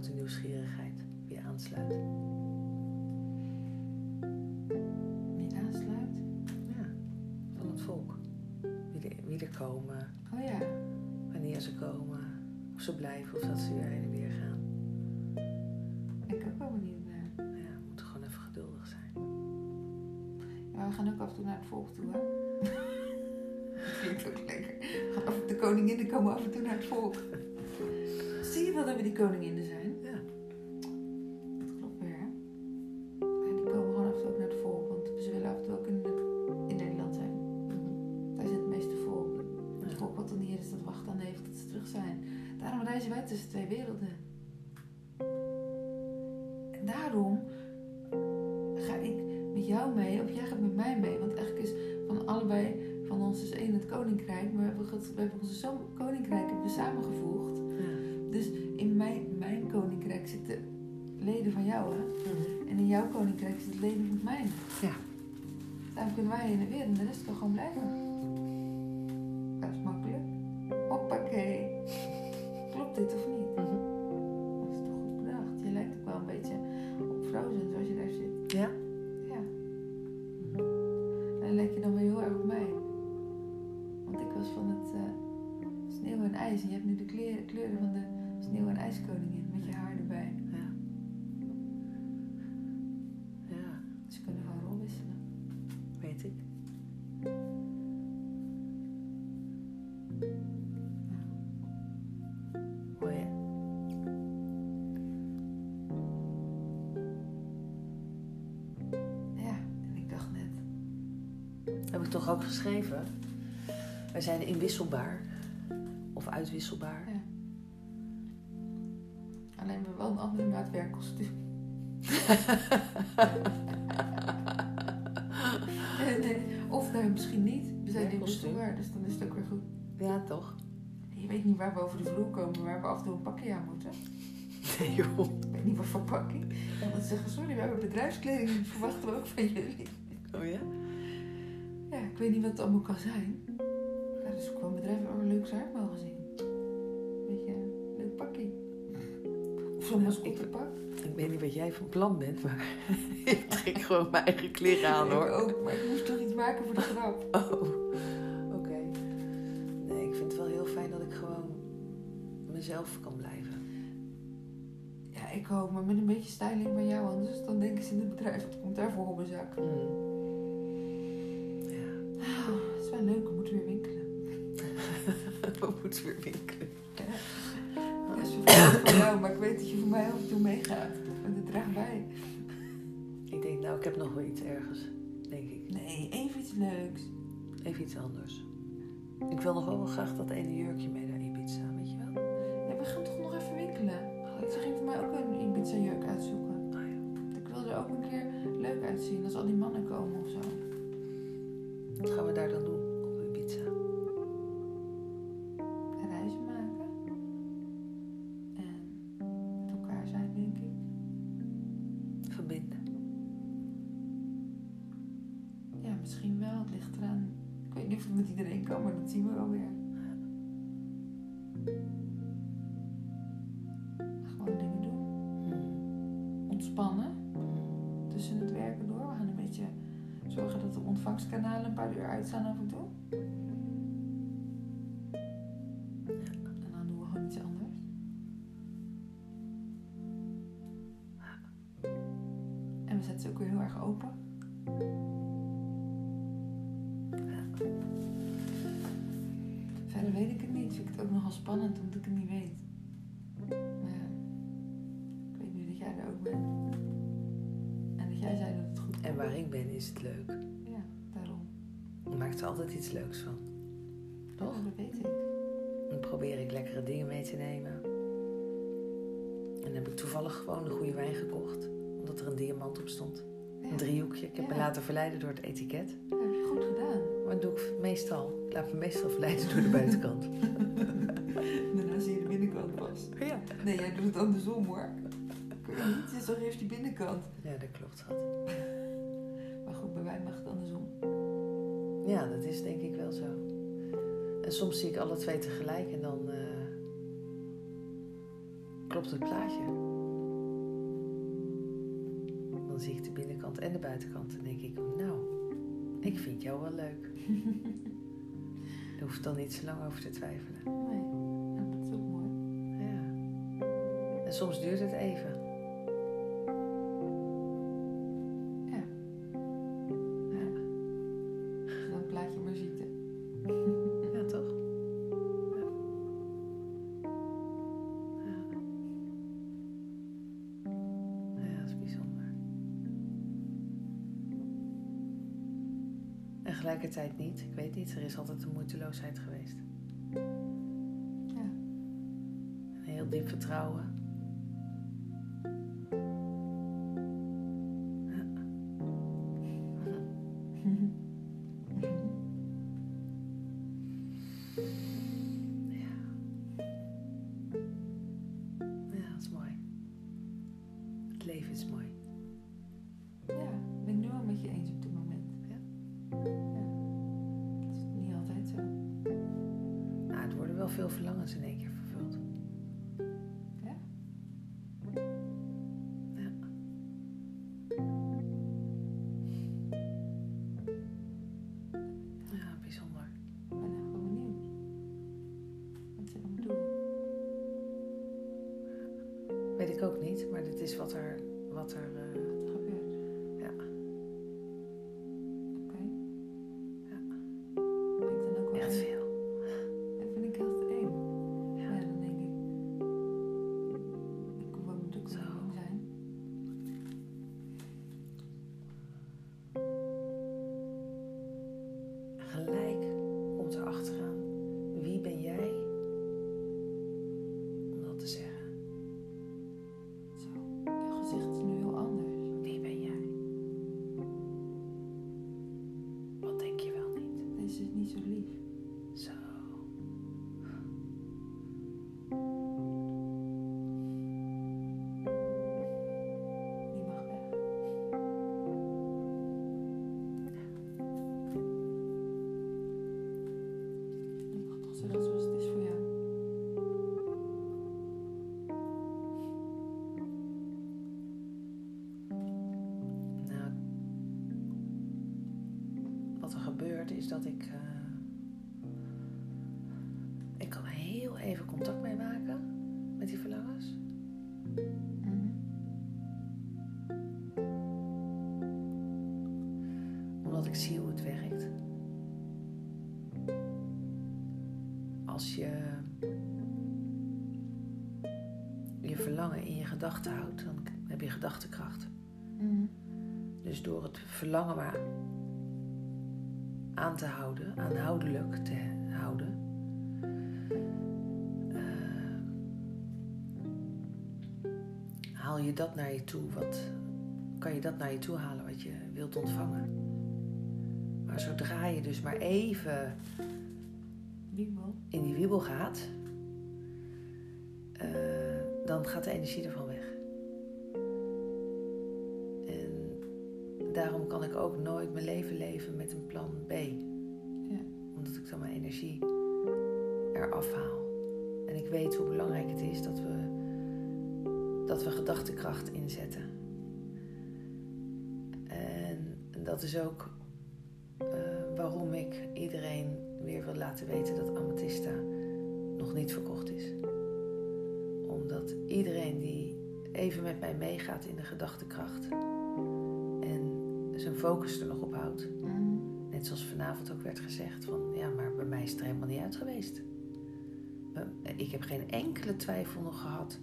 Grote nieuwsgierigheid wie aansluit. Wie aansluit. Ja, van het volk. Wie er, wie er komen, Oh ja. wanneer ze komen, of ze blijven of dat ze weer heen en weer gaan. Ik ook wel benieuwd naar. Ja, we moeten gewoon even geduldig zijn. Ja, we gaan ook af en toe naar het volk toe, hè? Dat [LAUGHS] klinkt ook lekker. De koninginnen komen af en toe naar het volk. Zie je wel dat we die koninginnen koninkrijk zitten leden van mijn. Ja. Daarom kunnen wij heen en weer en de rest kan gewoon blijven. Dat is makkelijk. Hoppakee. Klopt dit of niet? Mhm. Dat is toch goed bedacht. Je lijkt ook wel een beetje op Frozen zoals je daar zit. Ja? Ja. En dan lijk je dan weer heel erg op mij. Want ik was van het eh, sneeuw en ijs. En je hebt nu de kleuren van de sneeuw- en ijskoningin met je haar erbij. Ja. En ik dacht net. Heb ik toch ook geschreven? Wij zijn inwisselbaar. Of uitwisselbaar. Ja. Alleen we wel een andere maat werkkostuum. [LAUGHS] of nee, misschien niet. We zijn in kostuum, dus dan is het ook weer goed. Ja, toch? Je weet niet waar we over de vloer komen, waar we af en toe een pakje aan moeten. Nee, joh. Ik weet niet wat voor pakje. En dan zeggen sorry, we hebben bedrijfskleding, die verwachten we ook van jullie. Oh ja? Ja, ik weet niet wat het allemaal kan zijn. Ja, dus ik kwam bedrijf een leuk zaakmagazine. Weet je, een leuk pakje. Of zo'n Ja, mascottepak. Ik weet niet wat jij van plan bent, maar [LAUGHS] ik trek [LAUGHS] gewoon mijn eigen kleren aan hoor. Ik ook, maar ik moest toch iets maken voor de grap. [LAUGHS] Oh, oké. Nee, ik vind het wel heel fijn dat ik gewoon mezelf kan blijven. Ja, ik ook, maar met een beetje styling van jou, anders dan denken ze in het bedrijf, wat komt daarvoor op een zak? Mm. Ja, Oh, het is wel leuk, we moeten weer winkelen. we moeten weer winkelen. Ja, jou, [LAUGHS] maar ik weet dat je voor mij af en toe meegaat. En dat draagt bij. Ik denk, nou, ik heb nog wel iets ergens, denk ik. Nee, even iets leuks. Even iets anders. Ik wil nog wel, wel graag dat ene jurkje mee naar Ibiza, weet je wel? Ja, we gaan toch nog even winkelen. Ze ging voor mij ook een Ibiza jurk uitzoeken. Nou ja, Ik wil er ook een keer leuk uitzien als al die mannen komen of zo. wat gaan we daar dan doen ligt eraan. Ik weet niet of het met iedereen kan, maar dat zien we wel weer. Gewoon dingen doen. Mm. Ontspannen. Mm. tussen het werken door. We gaan een beetje zorgen dat de ontvangstkanalen een paar uur uitstaan af en toe. Ben is het leuk. Ja, daarom. Je maakt er altijd iets leuks van. Toch? Ja, dat weet ik. Dan probeer ik lekkere dingen mee te nemen. En dan heb ik toevallig gewoon de goede wijn gekocht. Omdat er een diamant op stond. Ja, Een driehoekje. Ik heb me Ja. laten verleiden door het etiket. dat heb je goed gedaan. Maar dat doe ik meestal. Ik laat me meestal verleiden door de buitenkant. [LAUGHS] Daarna zie je de binnenkant pas. Ja. Nee, jij doet het andersom hoor. Ik weet niet, het is toch eerst die binnenkant. Ja, dat klopt, schat. Goed, bij mij mag het andersom. Ja, dat is denk ik wel zo. En soms zie ik alle twee tegelijk en dan eh, klopt het plaatje. Dan zie ik de binnenkant en de buitenkant en denk ik, nou, ik vind jou wel leuk. [LAUGHS] Daar hoef ik dan niet zo lang over te twijfelen. Nee, dat is ook mooi. Ja. En soms duurt het even. Tegelijkertijd niet. Ik weet niet, er is altijd een moeiteloosheid geweest. Ja. Een heel diep vertrouwen. Gedachten houdt, dan heb je gedachtekracht. Mhm. Dus door het verlangen maar aan te houden, aanhoudelijk te houden, eh, haal je dat naar je toe. Wat kan je dat naar je toe halen wat je wilt ontvangen? Maar zodra je dus maar even in die wiebel gaat, dan gaat de energie ervan weg. En daarom kan ik ook nooit mijn leven leven met een plan B. Omdat ik dan mijn energie eraf haal. En ik weet hoe belangrijk het is dat we, dat we gedachtekracht inzetten. En dat is ook eh, waarom ik iedereen weer wil laten weten dat Amethysta nog niet verkocht is. Even met mij meegaat in de gedachtekracht en zijn focus er nog op houdt, Mhm. net zoals vanavond ook werd gezegd, van ja, maar bij mij is het er helemaal niet uit geweest. Eh, Ik heb geen enkele twijfel nog gehad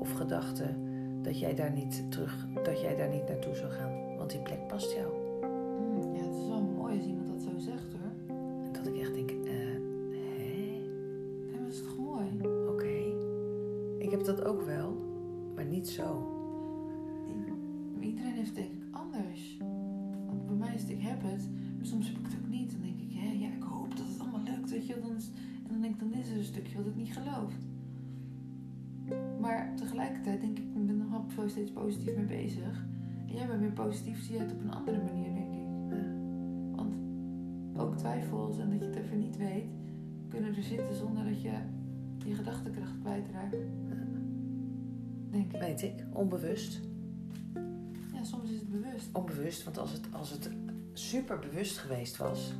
of gedachte dat jij daar niet terug, dat jij daar niet naartoe zou gaan, want die plek past jou. Denk ik, ik ben nog steeds positief mee bezig. En jij bent weer positief, zie je het op een andere manier, denk ik. Ja. Want ook twijfels en dat je het even niet weet, kunnen er zitten zonder dat je je gedachtekracht kwijtraakt. Denk ik. Weet ik, onbewust. Ja, soms is het bewust. Onbewust, want als het, als het super bewust geweest was.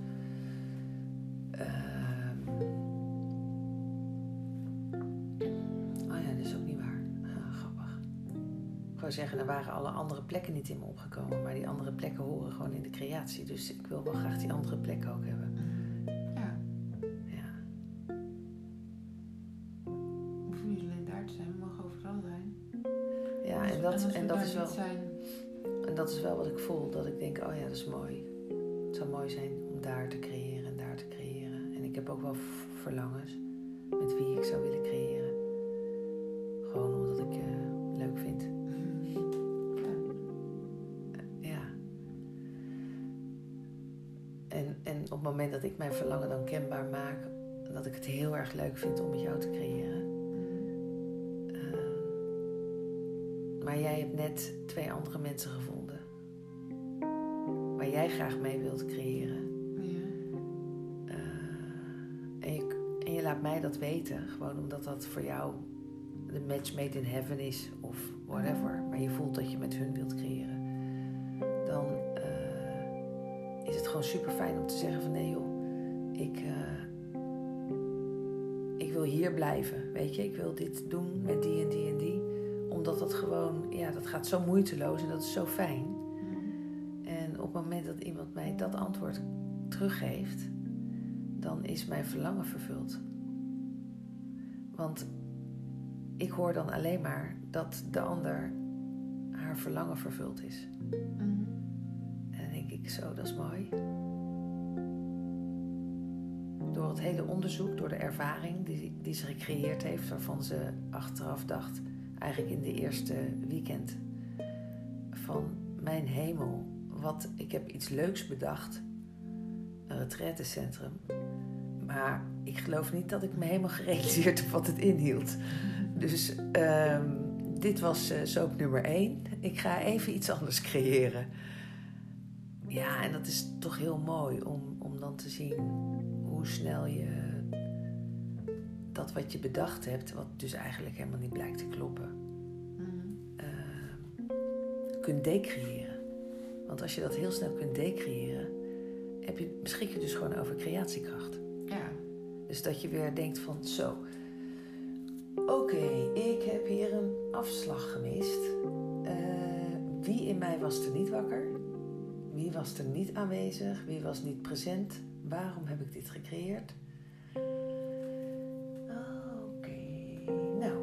Wou zeggen, er waren alle andere plekken niet in me opgekomen. Maar die andere plekken horen gewoon in de creatie. Dus ik wil wel graag die andere plekken ook hebben. Ja, Ja. we hoeven niet alleen daar te zijn, we mogen overal zijn. Ja, en dat, en dat is wel. Zijn, En dat is wel wat ik voel. Dat ik denk, oh ja, dat is mooi. Het zou mooi zijn om daar te creëren en daar te creëren. En ik heb ook wel verlangens met wie ik zou willen creëren. Gewoon omdat ik je leuk vind. Moment dat ik mijn verlangen dan kenbaar maak, dat ik het heel erg leuk vind om met jou te creëren. Ehm, maar jij hebt net twee andere mensen gevonden. Waar jij graag mee wilt creëren. Ja. Eh, en, je, en je laat mij dat weten, gewoon omdat dat voor jou de match made in heaven is of whatever. Maar je voelt dat je met hun wilt creëren. Gewoon super fijn om te zeggen van nee joh, ik, eh, ik wil hier blijven. Weet je, ik wil dit doen met die en die en die. Omdat dat gewoon, ja, dat gaat zo moeiteloos en dat is zo fijn. En op het moment dat iemand mij dat antwoord teruggeeft, dan is mijn verlangen vervuld. Want ik hoor dan alleen maar dat de ander haar verlangen vervuld is. Mhm. Zo, dat is mooi. Door het hele onderzoek, door de ervaring die, die ze gecreëerd heeft, waarvan ze achteraf dacht, eigenlijk in de eerste weekend, van mijn hemel, wat, ik heb iets leuks bedacht, een retraitecentrum. Maar ik geloof niet dat ik me helemaal gerealiseerd heb wat het inhield. Dus ehm, dit was eh soap nummer één. Ik ga even iets anders creëren. Ja, en dat is toch heel mooi om, om dan te zien hoe snel je dat wat je bedacht hebt, wat dus eigenlijk helemaal niet blijkt te kloppen, Mhm. eh, kunt decreëren. Want als je dat heel snel kunt decreëren heb je, beschik je dus gewoon over creatiekracht. Ja. Dus dat je weer denkt van zo. Oké, ik heb hier een afslag gemist. Eh, wie in mij was er niet wakker? Wie was er niet aanwezig? Wie was niet present? Waarom heb ik dit gecreëerd? Oké, nou,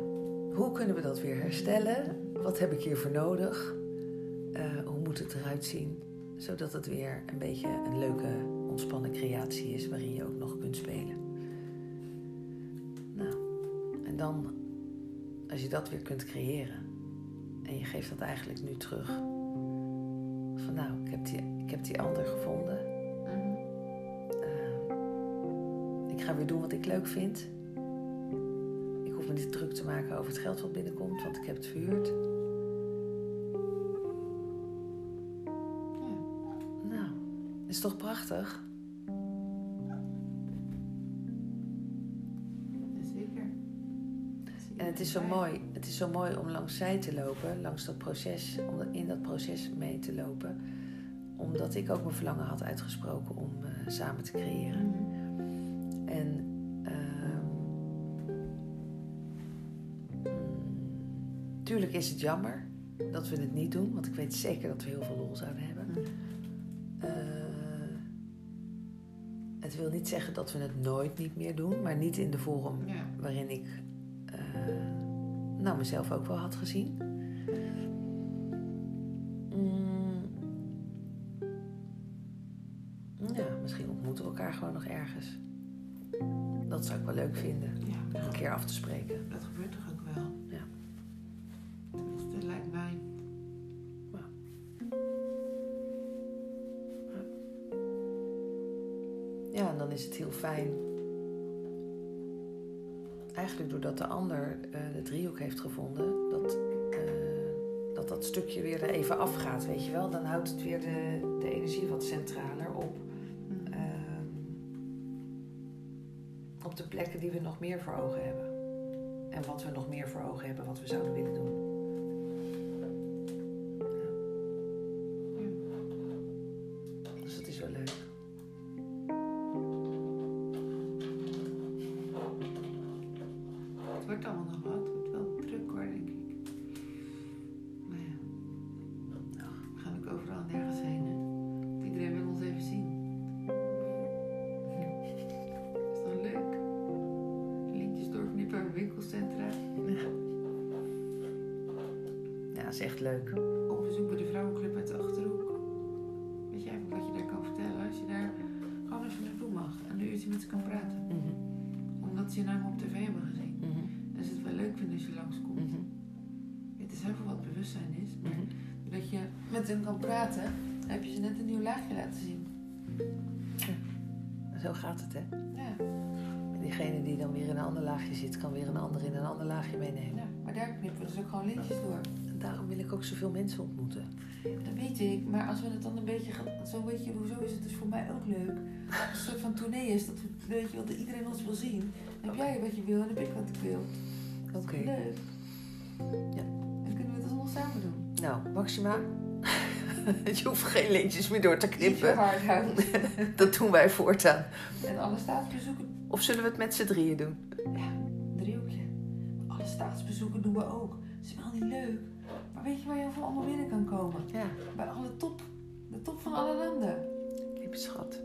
hoe kunnen we dat weer herstellen? Wat heb ik hiervoor nodig? Eh, hoe moet het eruit zien? Zodat het weer een beetje een leuke, ontspannen creatie is waarin je ook nog kunt spelen. Nou, en dan, als je dat weer kunt creëren en je geeft dat eigenlijk nu terug. Van nou, ik heb die, ik heb die ander gevonden. Eh, ik ga weer doen wat ik leuk vind. Ik hoef me niet druk te maken over het geld wat binnenkomt, want ik heb het verhuurd. Nou, is toch prachtig? Zeker. En het is zo mooi. Het is zo mooi om langs zij te lopen, langs dat proces, om in dat proces mee te lopen. Omdat ik ook mijn verlangen had uitgesproken om eh, samen te creëren. Mhm. En ehm, mm, tuurlijk is het jammer dat we het niet doen, want ik weet zeker dat we heel veel lol zouden hebben. Mhm. Eh, het wil niet zeggen dat we het nooit niet meer doen, maar niet in de vorm Ja. waarin ik nou, mezelf ook wel had gezien. Mm. Ja, misschien ontmoeten we elkaar gewoon nog ergens. Dat zou ik wel leuk vinden, Ja. om een keer af te spreken. Dat gebeurt toch ook wel? Ja. Tenminste, lijkt mij. Ja, en dan is het heel fijn. Eigenlijk doordat de ander eh, de driehoek heeft gevonden, dat, eh, dat dat stukje weer er even afgaat, weet je wel. Dan houdt het weer de, de energie wat centraler op. Mhm. ehm, op de plekken die we nog meer voor ogen hebben. En wat we nog meer voor ogen hebben, wat we zouden willen doen. Zo weet je, hoezo is het dus voor mij ook leuk. Een soort van tournee is, dat we, weet je dat iedereen ons wil zien. Dan heb jij wat je wil en dan heb ik wat ik wil. Oké. Leuk. Ja. Dan kunnen we het alsnog samen doen. Nou, Maxima, [LAUGHS] je hoeft geen lintjes meer door te knippen. [LAUGHS] Dat doen wij voortaan. En alle staatsbezoeken... Of zullen we het met z'n drieën doen? Ja, driehoekje. Alle staatsbezoeken doen we ook. Dat is wel niet leuk. Maar weet je waar je voor allemaal binnen kan komen? Ja, Bij alle top. De top van alle landen. lieve schat.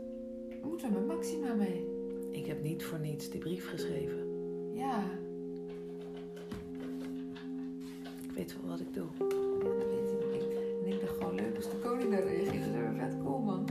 Moeten we met Maxima mee. Ik heb niet voor niets die brief geschreven. Ja. Ik weet wel wat ik doe. Ja, dat weet ik. En ik dacht gewoon leuk als de koning daar reageert. Dat is vet cool, man.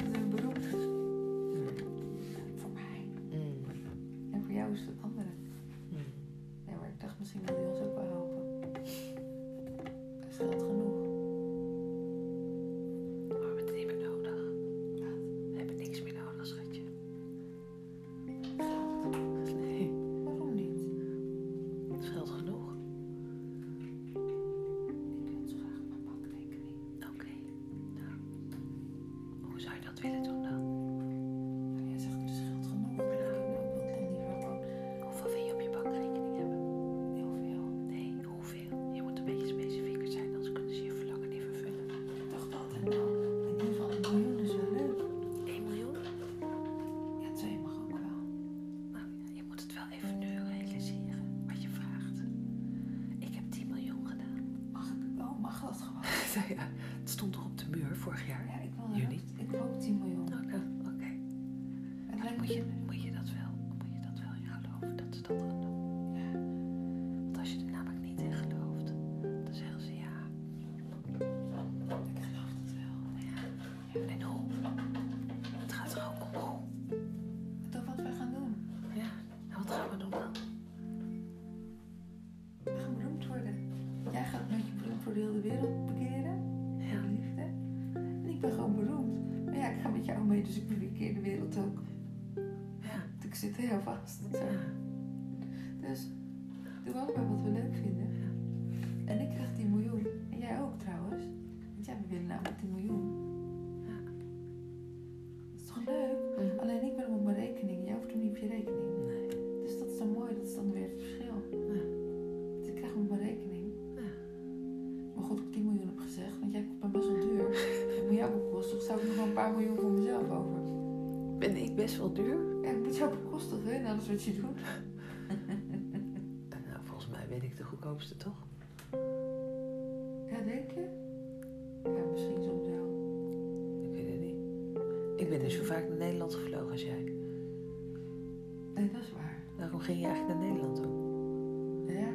Zo. ja. Dus doe allebei wat we leuk vinden. En ik krijg 10 miljoen. En jij ook trouwens. Want ja, we willen namelijk 10 miljoen. Ja. Dat is toch leuk? Alleen ik ben hem op mijn rekening. Jij hoeft hem niet op je rekening. Nee. Dus dat is dan mooi. Dat is dan weer het verschil. Ja. Dus ik krijg hem op mijn rekening. Ja. Maar goed, ik 10 miljoen heb gezegd. Want jij bent best wel duur. [LAUGHS] Moet jou bekostigen. Zou ik nog wel een paar miljoen voor mezelf over? Ben ik best wel duur? Ja, ik moet jou bekostigen. En alles wat je doet. [LAUGHS] Nou, volgens mij ben ik de goedkoopste toch? Ja, denk je? Ja, misschien soms wel. Ik weet het niet. Ik ben dus zo vaak naar Nederland gevlogen als jij. Nee, dat is waar. Waarom ging je eigenlijk naar Nederland toe? Ja.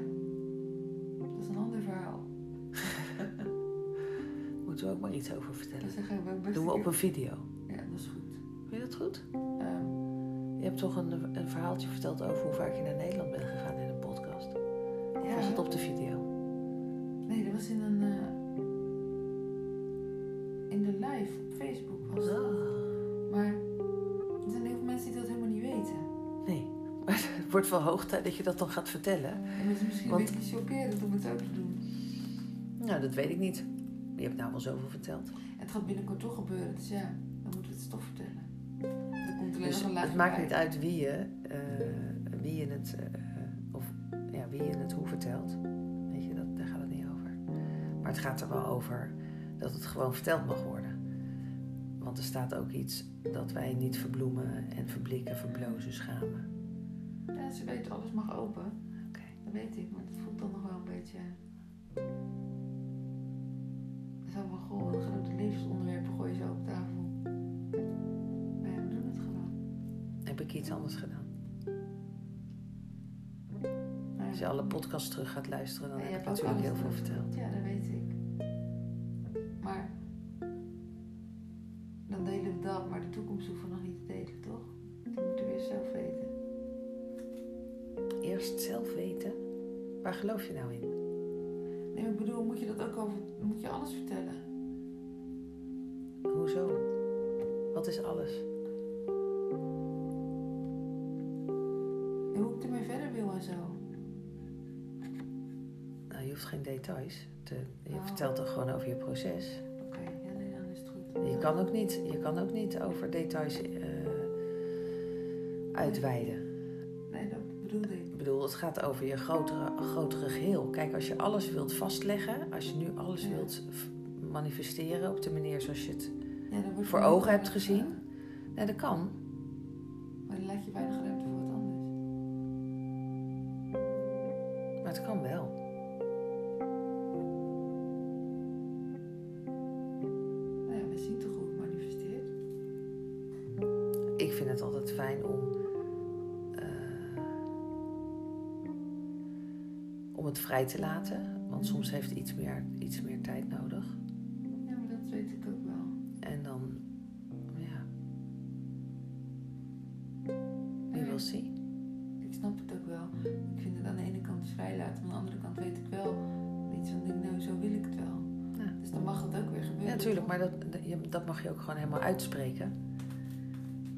Dat is een ander verhaal. [LAUGHS] Moeten we ook maar iets over Dat vertellen. zeggen we best Doen we op een video. Dat goed? Ehm, Je hebt toch een, een verhaaltje verteld over hoe vaak je naar Nederland bent gegaan in een podcast. Of ja, was het op de video? Nee, dat was in een... eh, in de live op Facebook was dat. Ah, Maar er zijn heel veel mensen die dat helemaal niet weten. nee. [LAUGHS] Maar het wordt wel hoog tijd dat je dat dan gaat vertellen. En het is misschien Want- een beetje chockerend om het ook te doen. Nou, dat weet ik niet. Je hebt nou wel zoveel verteld. Het gaat binnenkort toch gebeuren, dus ja, dan moeten we het toch vertellen. Dus het maakt bij. niet uit wie je, eh, wie je het, eh, of, ja, wie je het hoe vertelt. Weet je, dat, daar gaat het niet over. Maar het gaat er wel over dat het gewoon verteld mag worden. Want er staat ook iets dat wij niet verbloemen en verblikken, verblozen, schamen. Ja, ze weten alles mag open. Oké. Dat weet ik, maar het voelt dan nog wel een beetje... Zo van, goh, een grote levensonderwerpen gooi iets anders gedaan? Maar Als je alle podcasts terug gaat luisteren, dan Ja, heb ik natuurlijk heel veel verteld. Ja, dat weet ik. En hoe ik ermee verder wil en zo. Nou, je hoeft geen details. Te, je Oh. vertelt er gewoon over je proces. Oké, ja, nee, dan is het goed. Je kan ook niet, je kan ook niet over details eh, uitweiden. Nee, dat bedoelde ik. Ik bedoel, het gaat over je grotere, grotere geheel. Kijk, als je alles wilt vastleggen, als je nu alles Ja. wilt manifesteren op de manier zoals je het Ja, voor ogen hebt gezien. eh, Nee, dat kan. Vrij te laten. Want soms heeft iets meer, iets meer tijd nodig. Ja, maar dat weet ik ook wel. En dan. Ja, wie wil zien. Ik snap het ook wel. Ik vind het aan de ene kant vrij laten, aan de andere kant weet ik wel iets van denk, nou zo wil ik het wel. Ja. Dus dan mag het ook weer gebeuren. Ja, natuurlijk, maar dat, dat- je- dat mag je ook gewoon helemaal uitspreken.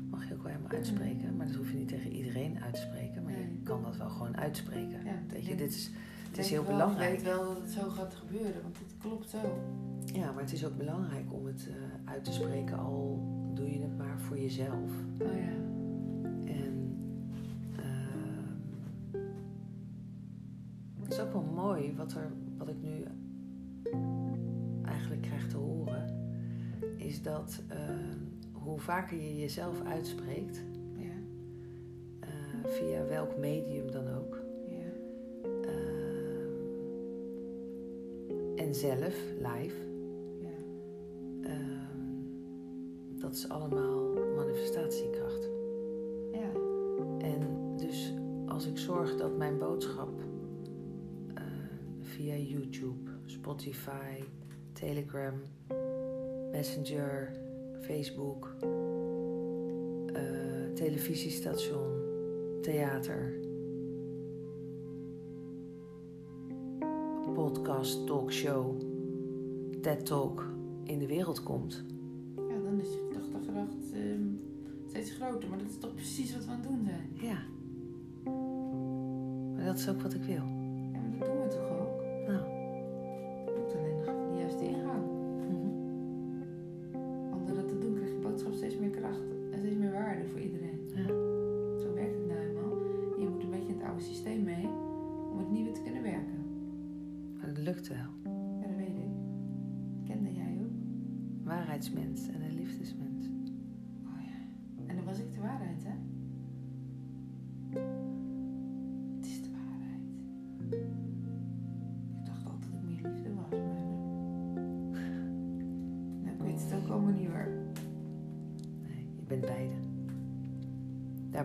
Mag je ook wel helemaal uitspreken. Maar dat hoef je niet tegen iedereen uit te spreken. Maar je kan dat wel gewoon uitspreken. Ja, ik Weet je, dit is, het is heel wel, belangrijk. Ik weet wel dat het zo gaat gebeuren, want het klopt zo. Ja, maar het is ook belangrijk om het eh, uit te spreken, al doe je het maar voor jezelf. Oh ja. En ehm, het is ook wel mooi wat, er, wat ik nu eigenlijk krijg te horen, is dat ehm, hoe vaker je jezelf uitspreekt, Ja. eh, via welk medium dan ook, ehm, en zelf, live, Ja. dat is allemaal manifestatiekracht. Ja. En dus als ik zorg dat mijn boodschap eh, via YouTube, Spotify, Telegram, Messenger, Facebook, eh, televisiestation, theater, podcast, talkshow, TED Talk in de wereld komt. ja, dan is je gedachtekracht ehm steeds groter. Maar dat is toch precies wat we aan het doen zijn? Ja. Maar dat is ook wat ik wil. Ja, maar dat doen we toch ook?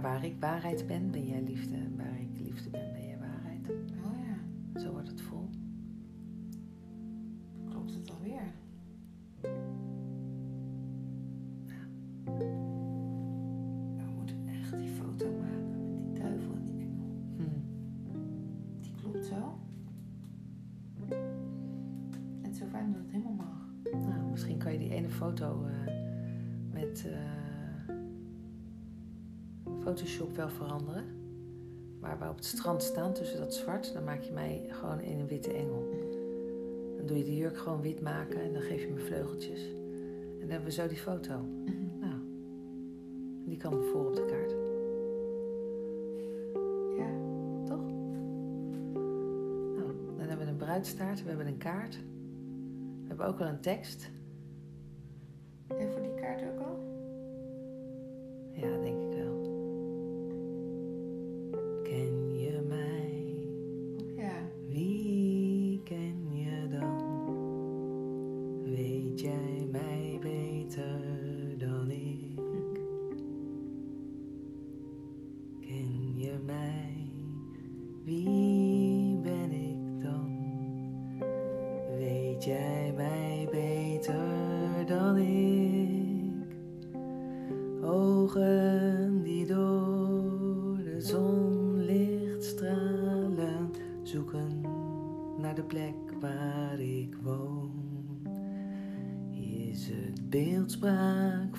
Waar ik waarheid ben, ben jij liefde. Waar ik liefde ben, strand staan tussen dat zwart, dan maak je mij gewoon in een witte engel. Dan doe je de jurk gewoon wit maken en dan geef je me vleugeltjes. En dan hebben we zo die foto. Nou, die kan voor op de kaart. Ja, Toch? Nou, dan hebben we een bruidstaart, we hebben een kaart. We hebben ook al een tekst.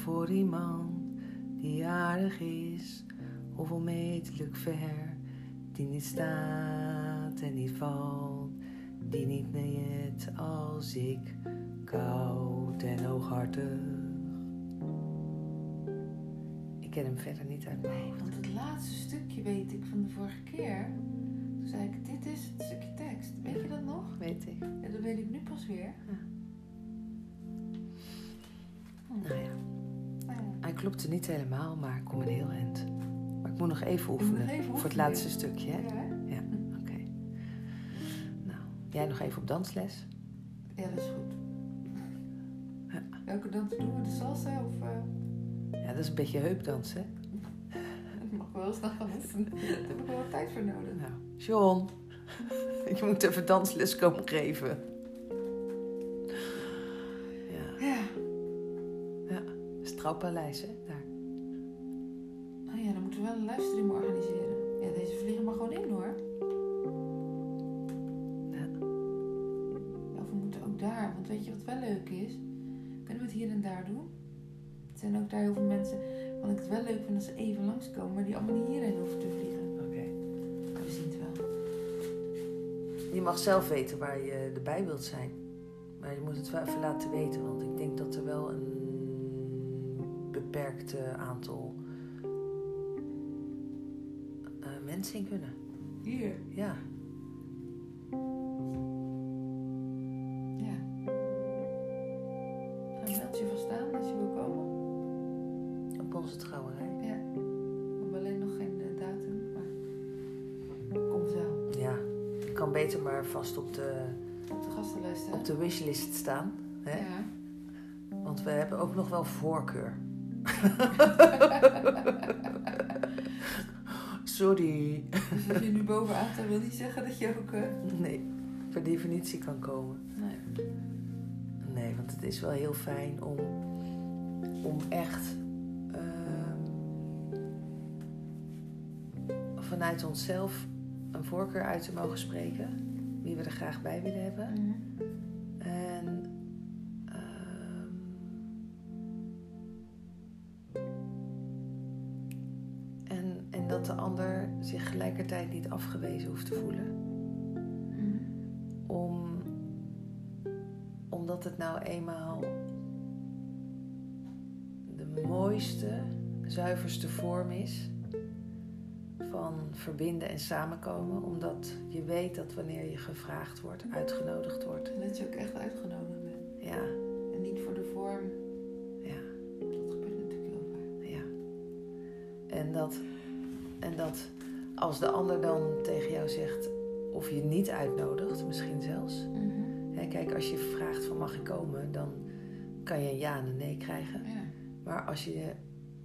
Voor iemand die aardig is of onmetelijk ver, die niet staat en niet valt, die niet net als ik, koud en hooghartig. Ik ken hem verder niet uit mijn Nee, want het laatste stukje weet ik van de vorige keer. Toen zei ik, dit is het stukje tekst. Weet je dat nog? Weet ik. Ja, dat weet ik nu pas weer. Hm. Hij klopte niet helemaal, maar ik kom een heel eind. Maar ik moet nog even oefenen nog even voor het laatste stukje. Hè? Ja, hè? Ja, oké. Nou, jij nog even op dansles? Ja, dat is goed. Ja. Welke dans doen we? De salsa of... eh, Ja, dat is een beetje heupdans, hè? Ik mag wel snel. Daar heb ik wel wat tijd voor nodig. Nou, John, [LAUGHS] je moet even dansles komen geven. Strauwpaleis, hè? Daar. Oh ja, dan moeten we wel een livestream organiseren. Ja, deze vliegen maar gewoon in hoor. Ja. Of we moeten ook daar. Want weet je wat wel leuk is? Kunnen we het hier en daar doen? Er zijn ook daar heel veel mensen. Want ik het wel leuk vind als ze even langskomen, maar die allemaal niet hierheen hoeven te vliegen. Oké. Maar we zien het wel. Je mag zelf weten waar je erbij wilt zijn. Maar je moet het wel even laten weten, want ik denk dat er wel een beperkt aantal eh, mensen in kunnen. Hier? Ja, Ja. Dan meld je vast aan als je wil komen. op onze trouwerij. Ja. We hebben alleen nog geen eh, datum, maar komt wel. Ja, kan beter maar vast op de, Op de gastenlijst, hè? op de wishlist staan. Hè? Ja. Want we hebben ook nog wel voorkeur. [LAUGHS] Sorry. Dus als je nu bovenaan staat, wil niet zeggen dat je ook... eh, Nee, per definitie kan komen. Nee. Nee, want het is wel heel fijn om, om echt ehm, vanuit onszelf een voorkeur uit te mogen spreken. Wie we er graag bij willen hebben. Mhm. Eenmaal de mooiste, zuiverste vorm is van verbinden en samenkomen. Omdat je weet dat wanneer je gevraagd wordt, uitgenodigd wordt. En dat je ook echt uitgenodigd bent. Ja, En niet voor de vorm. ja. Dat gebeurt natuurlijk heel vaak. Ja. En dat, en dat als de ander dan tegen jou zegt of je niet uitnodigt, misschien zelfs. Hè, kijk, als je vraagt van mag ik komen, dan kan je een ja en een nee krijgen. Ja. Maar als je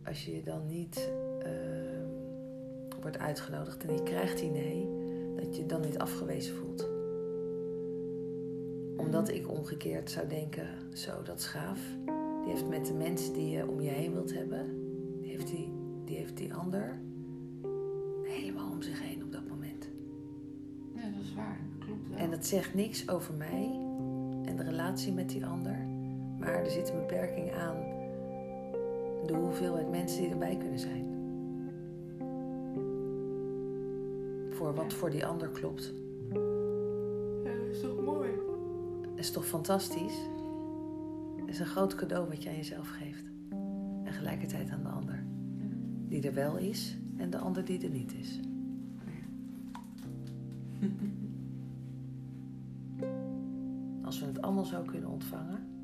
als je dan niet ehm, wordt uitgenodigd en je krijgt die nee, dat je dan niet afgewezen voelt. Omdat ik omgekeerd zou denken, zo dat is gaaf. Die heeft met de mensen die je om je heen wilt hebben, die heeft die, die, heeft die ander helemaal om zich heen op dat moment. ja, dat is waar. Dat klopt wel. En dat zegt niks over mij de relatie met die ander. Maar er zit een beperking aan de hoeveelheid mensen die erbij kunnen zijn. Voor wat voor die ander klopt. Ja, dat is toch mooi? Dat is toch fantastisch? Het is een groot cadeau wat je aan jezelf geeft. En gelijkertijd aan de ander. Die er wel is en de ander die er niet is. Als we het allemaal zo kunnen ontvangen.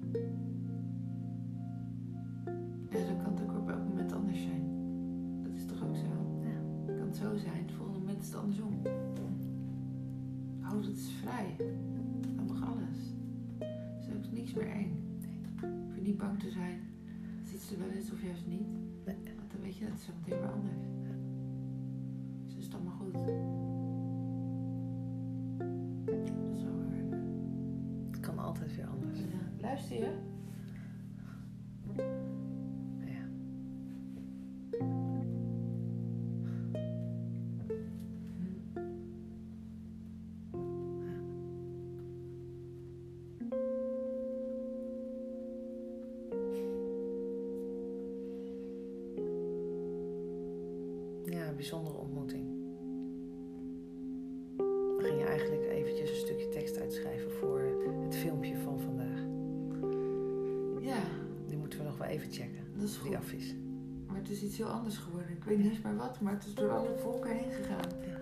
Maar het is door alle volken heen gegaan.